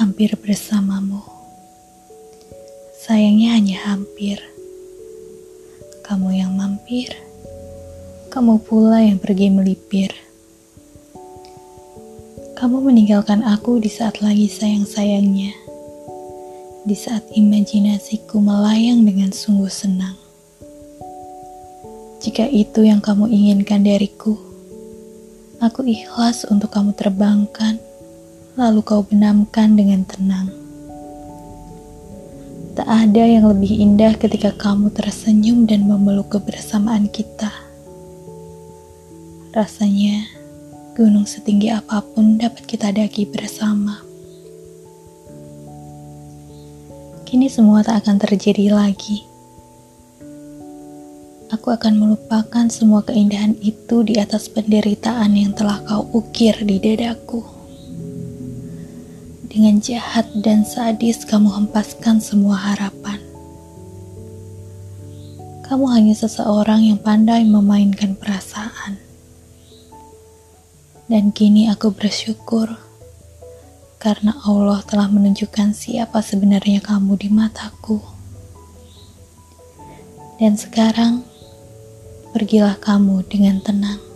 hampir bersamamu. Sayangnya hanya hampir. Kamu yang mampir, kamu pula yang pergi melipir. Kamu meninggalkan aku di saat lagi sayang-sayangnya, di saat imajinasiku melayang dengan sungguh senang. Jika itu yang kamu inginkan dariku, aku ikhlas untuk kamu terbangkan lalu kau benamkan dengan tenang. Tak ada yang lebih indah ketika kamu tersenyum dan memeluk kebersamaan kita. Rasanya gunung setinggi apa pun dapat kita daki bersama. Kini semua tak akan terjadi lagi. Aku akan melupakan semua keindahan itu di atas penderitaan yang telah kau ukir di dadaku. Dengan jahat dan sadis kamu hempaskan semua harapan. Kamu hanya seseorang yang pandai memainkan perasaan. Dan kini aku bersyukur karena Allah telah menunjukkan siapa sebenarnya kamu di mataku. Dan sekarang, pergilah kamu dengan tenang.